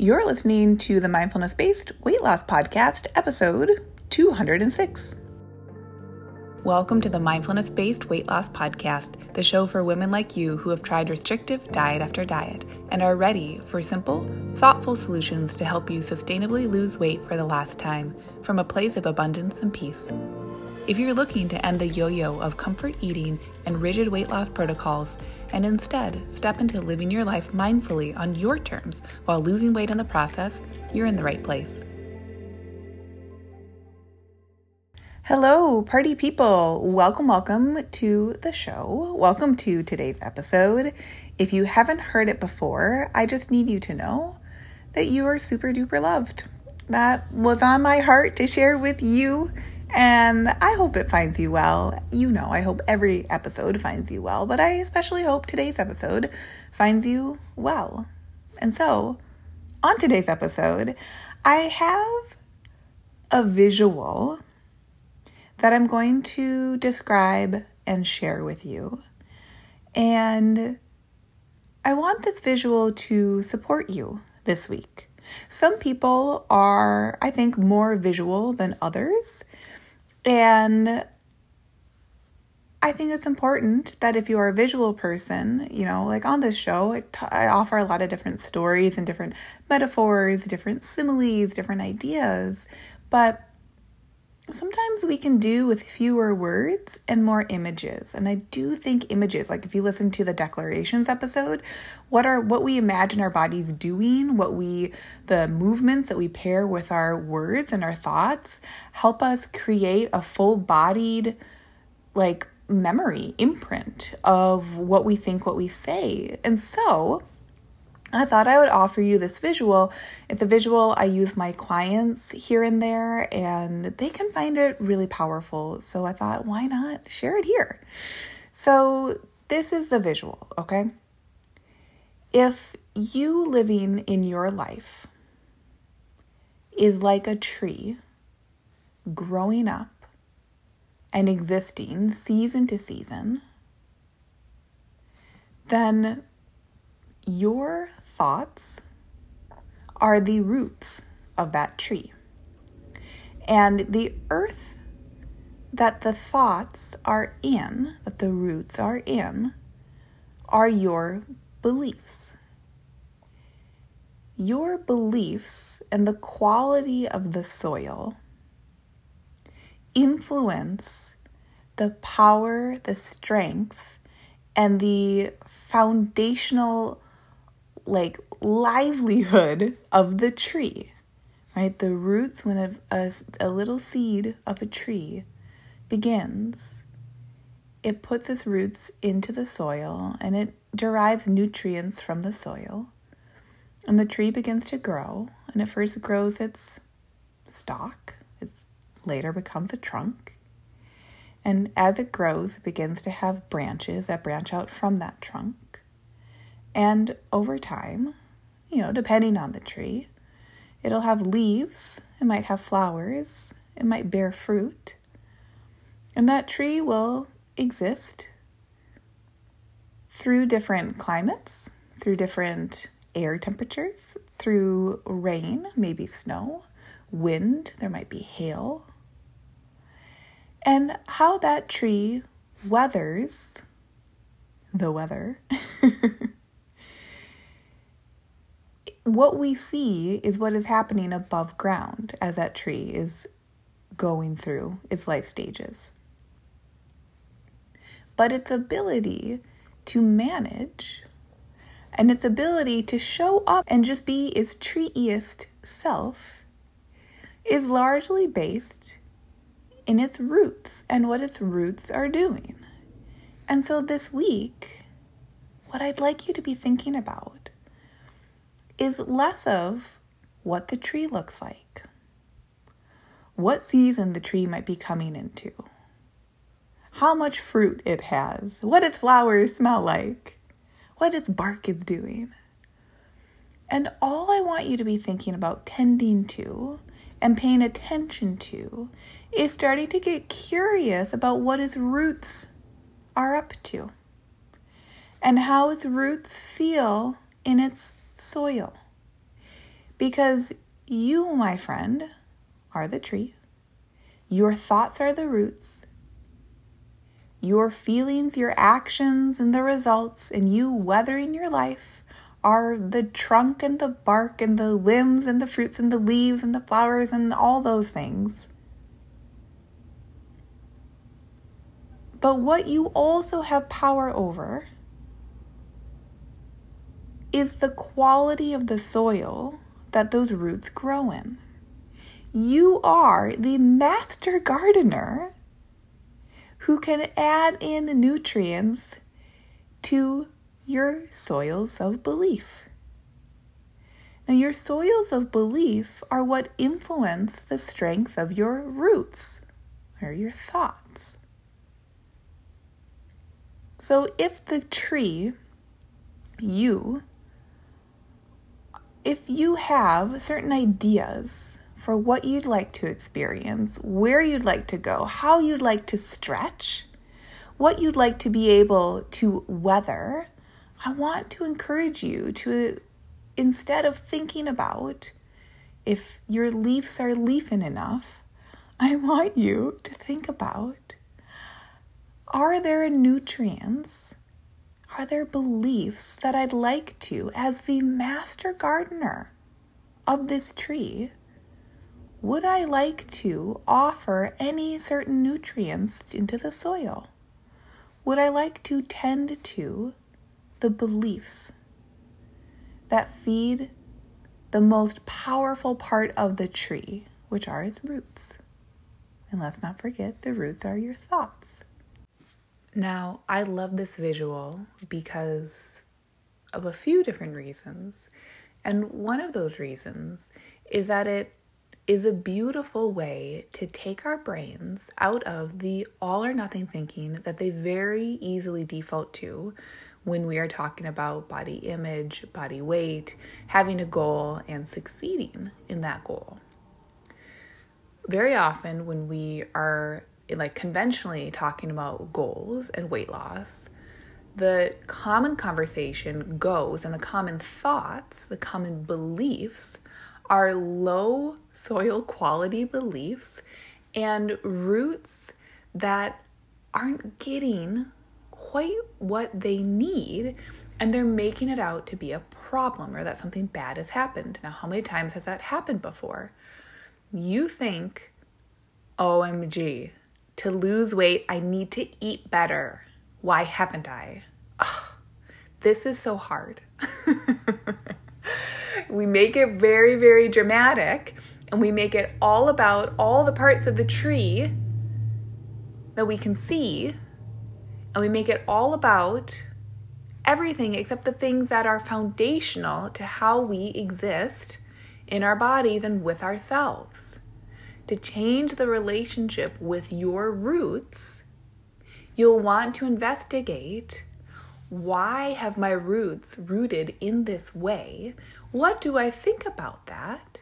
You're listening to the Mindfulness Based Weight Loss Podcast, episode 206. Welcome to the Mindfulness Based Weight Loss Podcast, the show for women like you who have tried restrictive diet after diet and are ready for simple, thoughtful solutions to help you sustainably lose weight for the last time from a place of abundance and peace. If you're looking to end the yo yo of comfort eating and rigid weight loss protocols and instead step into living your life mindfully on your terms while losing weight in the process, you're in the right place. Hello, party people. Welcome, welcome to the show. Welcome to today's episode. If you haven't heard it before, I just need you to know that you are super duper loved. That was on my heart to share with you and I hope it finds you well. You know, I hope every episode finds you well, but I especially hope today's episode finds you well. And so, on today's episode, I have a visual that I'm going to describe and share with you. And I want this visual to support you this week. Some people are, I think, more visual than others. And I think it's important that if you are a visual person, you know, like on this show, I, t- I offer a lot of different stories and different metaphors, different similes, different ideas. But sometimes we can do with fewer words and more images. And i do think images like if you listen to the declarations episode what are what we imagine our bodies doing what we the movements that we pair with our words and our thoughts help us create a full bodied like memory imprint of what we think what we say. And so I thought I would offer you this visual. It's a visual I use my clients here and there, and they can find it really powerful. So I thought, why not share it here? So this is the visual, okay? If you living in your life is like a tree growing up and existing season to season, then your thoughts are the roots of that tree. And the earth that the thoughts are in, that the roots are in, are your beliefs. Your beliefs and the quality of the soil influence the power, the strength, and the foundational like livelihood of the tree, right? The roots, when a, a, a little seed of a tree begins, it puts its roots into the soil and it derives nutrients from the soil. And the tree begins to grow, and it first grows its stalk, it later becomes a trunk. And as it grows, it begins to have branches that branch out from that trunk. And over time, you know, depending on the tree, it'll have leaves, it might have flowers, it might bear fruit. And that tree will exist through different climates, through different air temperatures, through rain, maybe snow, wind, there might be hail. And how that tree weathers the weather what we see is what is happening above ground as that tree is going through its life stages. But its ability to manage and its ability to show up and just be its treeiest self is largely based in its roots and what its roots are doing. And so this week, what I'd like you to be thinking about is less of what the tree looks like, what season the tree might be coming into, how much fruit it has, what its flowers smell like, what its bark is doing. And all I want you to be thinking about tending to and paying attention to is starting to get curious about what its roots are up to and how its roots feel in its soil. Because you, my friend, are the tree. Your thoughts are the roots. Your feelings, your actions, and the results, and you weathering your life are the trunk and the bark and the limbs and the fruits and the leaves and the flowers and all those things. But what you also have power over is the quality of the soil that those roots grow in. You are the master gardener who can add in the nutrients to your soils of belief. Now, your soils of belief are what influence the strength of your roots or your thoughts. So, if the tree, you, if you have certain ideas for what you'd like to experience, where you'd like to go, how you'd like to stretch, what you'd like to be able to weather, I want to encourage you to, instead of thinking about if your leaves are leafing enough, I want you to think about are there nutrients are there beliefs that I'd like to, as the master gardener of this tree, would I like to offer any certain nutrients into the soil? Would I like to tend to the beliefs that feed the most powerful part of the tree, which are its roots? And let's not forget, the roots are your thoughts. Now, I love this visual because of a few different reasons. And one of those reasons is that it is a beautiful way to take our brains out of the all or nothing thinking that they very easily default to when we are talking about body image, body weight, having a goal, and succeeding in that goal. Very often, when we are like conventionally talking about goals and weight loss, the common conversation goes and the common thoughts, the common beliefs are low soil quality beliefs and roots that aren't getting quite what they need and they're making it out to be a problem or that something bad has happened. Now, how many times has that happened before? You think, OMG, to lose weight, I need to eat better. Why haven't I? Ugh, this is so hard. we make it very, very dramatic and we make it all about all the parts of the tree that we can see. And we make it all about everything except the things that are foundational to how we exist in our bodies and with ourselves to change the relationship with your roots, you'll want to investigate why have my roots rooted in this way? What do I think about that?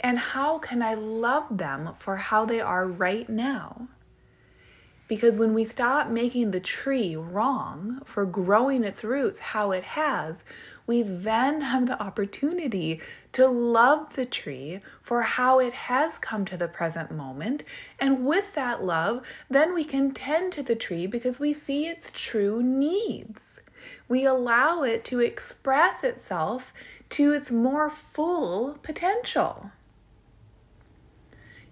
And how can I love them for how they are right now? Because when we stop making the tree wrong for growing its roots how it has, we then have the opportunity to love the tree for how it has come to the present moment. And with that love, then we can tend to the tree because we see its true needs. We allow it to express itself to its more full potential.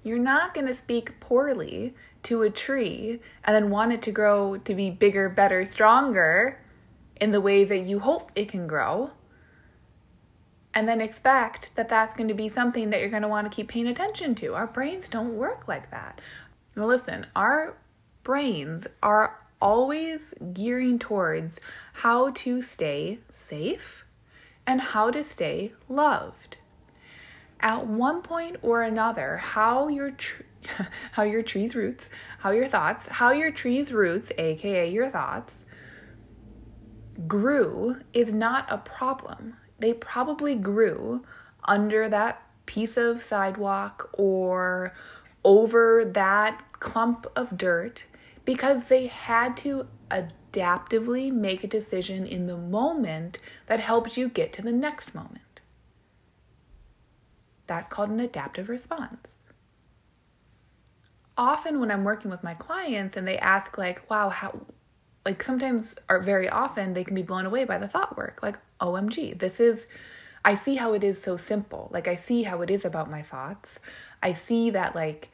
You're not going to speak poorly to a tree and then want it to grow to be bigger, better, stronger in the way that you hope it can grow. And then expect that that's going to be something that you're going to want to keep paying attention to. Our brains don't work like that. Now, listen, our brains are always gearing towards how to stay safe and how to stay loved. At one point or another, how your tr- how your tree's roots, how your thoughts, how your tree's roots, aka your thoughts, grew is not a problem. They probably grew under that piece of sidewalk or over that clump of dirt because they had to adaptively make a decision in the moment that helped you get to the next moment. That's called an adaptive response. Often, when I'm working with my clients and they ask, like, wow, how, like sometimes or very often, they can be blown away by the thought work. Like, OMG, this is, I see how it is so simple. Like, I see how it is about my thoughts. I see that, like,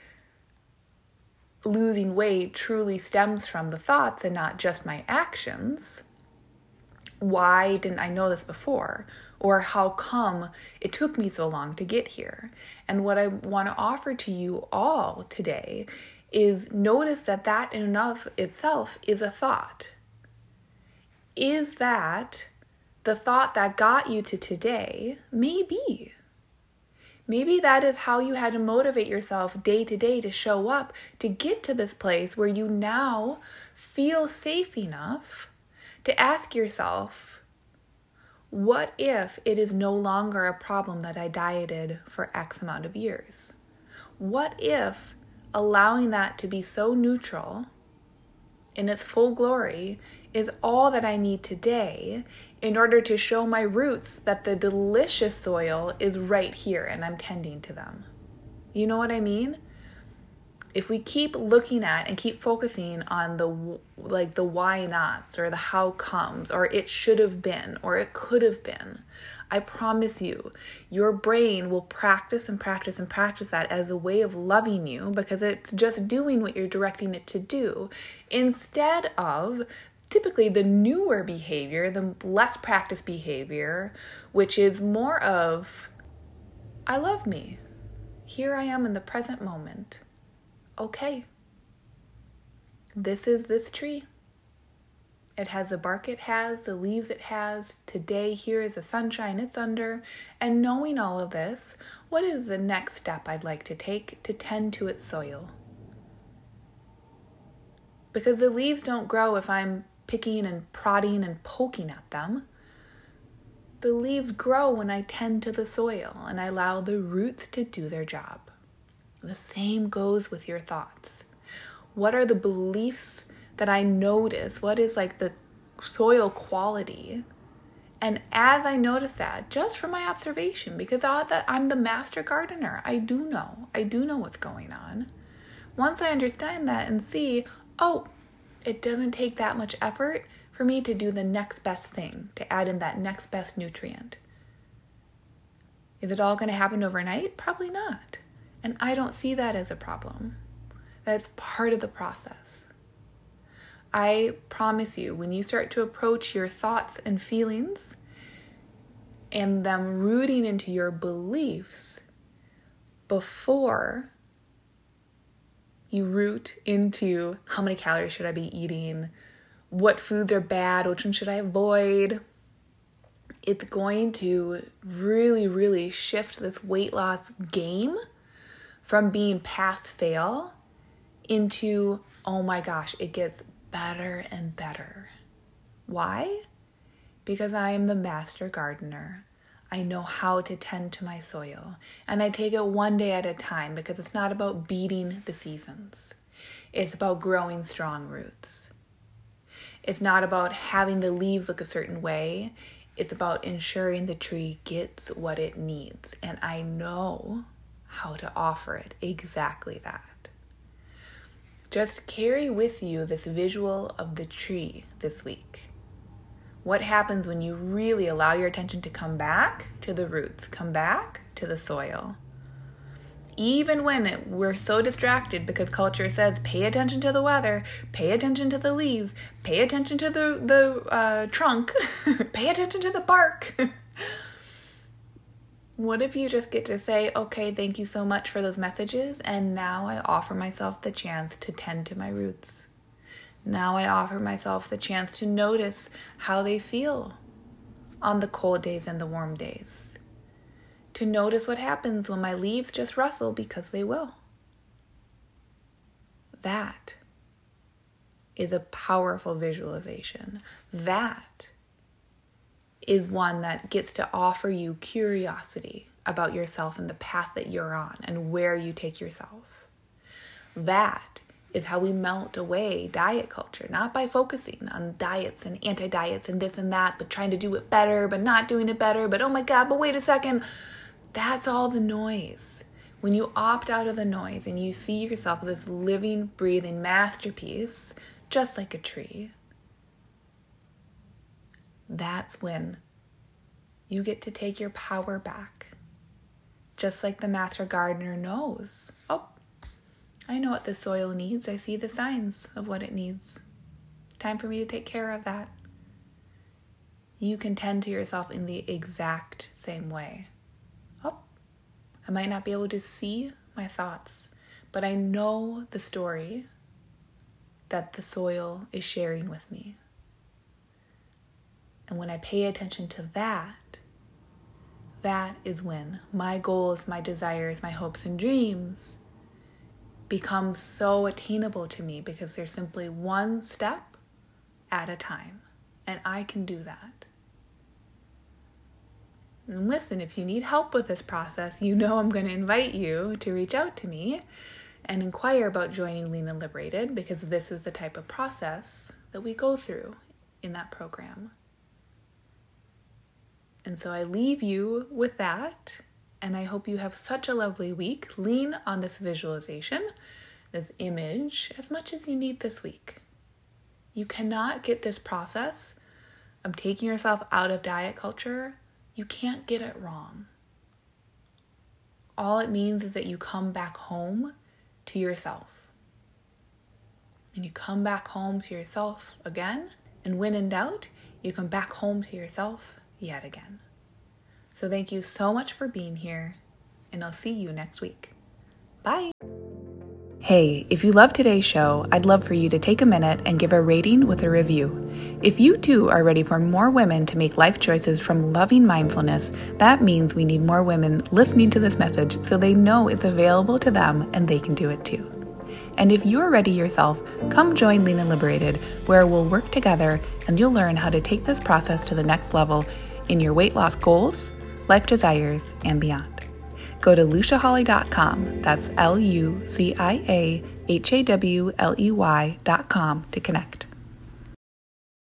losing weight truly stems from the thoughts and not just my actions. Why didn't I know this before? Or how come it took me so long to get here. And what I want to offer to you all today is notice that that in and of itself is a thought. Is that the thought that got you to today? Maybe. Maybe that is how you had to motivate yourself day to day to show up to get to this place where you now feel safe enough to ask yourself, what if it is no longer a problem that I dieted for X amount of years? What if allowing that to be so neutral in its full glory is all that I need today in order to show my roots that the delicious soil is right here and I'm tending to them? You know what I mean? If we keep looking at and keep focusing on the like the why nots or the how comes or it should have been or it could have been i promise you your brain will practice and practice and practice that as a way of loving you because it's just doing what you're directing it to do instead of typically the newer behavior the less practiced behavior which is more of i love me. Here i am in the present moment okay, this is this tree. It has the bark it has, the leaves it has. Today, here is the sunshine it's under. And knowing all of this, what is the next step I'd like to take to tend to its soil? Because the leaves don't grow if I'm picking and prodding and poking at them. The leaves grow when I tend to the soil and I allow the roots to do their job. The same goes with your thoughts. What are the beliefs that I notice? What is like the soil quality? And as I notice that, just from my observation, because I'm the master gardener, I do know. I do know what's going on. Once I understand that and see, oh, it doesn't take that much effort for me to do the next best thing, to add in that next best nutrient. Is it all going to happen overnight? Probably not. And I don't see that as a problem. That's part of the process. I promise you, when you start to approach your thoughts and feelings and them rooting into your beliefs before you root into how many calories should I be eating, what foods are bad, which ones should I avoid, it's going to really, really shift this weight loss game from being pass fail into, oh my gosh, it gets better and better. Why? Because I am the master gardener. I know how to tend to my soil. And I take it one day at a time because it's not about beating the seasons. It's about growing strong roots. It's not about having the leaves look a certain way. It's about ensuring the tree gets what it needs. And I know how to offer it exactly that. Just carry with you this visual of the tree this week. What happens when you really allow your attention to come back to the roots, come back to the soil? Even when it, we're so distracted because culture says pay attention to the weather, pay attention to the leaves, pay attention to the, the uh, trunk, pay attention to the bark. What if you just get to say, okay, thank you so much for those messages, and now I offer myself the chance to tend to my roots? Now I offer myself the chance to notice how they feel on the cold days and the warm days. To notice what happens when my leaves just rustle because they will. That is a powerful visualization. That is one that gets to offer you curiosity about yourself and the path that you're on and where you take yourself. That is how we melt away diet culture, not by focusing on diets and anti diets and this and that, but trying to do it better, but not doing it better, but oh my God, but wait a second. That's all the noise. When you opt out of the noise and you see yourself as this living, breathing masterpiece, just like a tree, that's when you get to take your power back. Just like the master gardener knows. Oh, I know what the soil needs. I see the signs of what it needs. Time for me to take care of that. You can tend to yourself in the exact same way. Oh, I might not be able to see my thoughts, but I know the story that the soil is sharing with me. And when I pay attention to that, that is when my goals, my desires, my hopes, and dreams become so attainable to me because they're simply one step at a time. And I can do that. And listen, if you need help with this process, you know I'm going to invite you to reach out to me and inquire about joining Lean and Liberated because this is the type of process that we go through in that program. And so I leave you with that. And I hope you have such a lovely week. Lean on this visualization, this image, as much as you need this week. You cannot get this process of taking yourself out of diet culture, you can't get it wrong. All it means is that you come back home to yourself. And you come back home to yourself again. And when in doubt, you come back home to yourself yet again. So thank you so much for being here, and I'll see you next week. Bye. Hey, if you love today's show, I'd love for you to take a minute and give a rating with a review. If you too are ready for more women to make life choices from loving mindfulness, that means we need more women listening to this message so they know it's available to them and they can do it too. And if you're ready yourself, come join Lean and Liberated, where we'll work together and you'll learn how to take this process to the next level in your weight loss goals, life desires, and beyond. Go to luciahawley.com, that's L U C I A H A W L E Y.com to connect.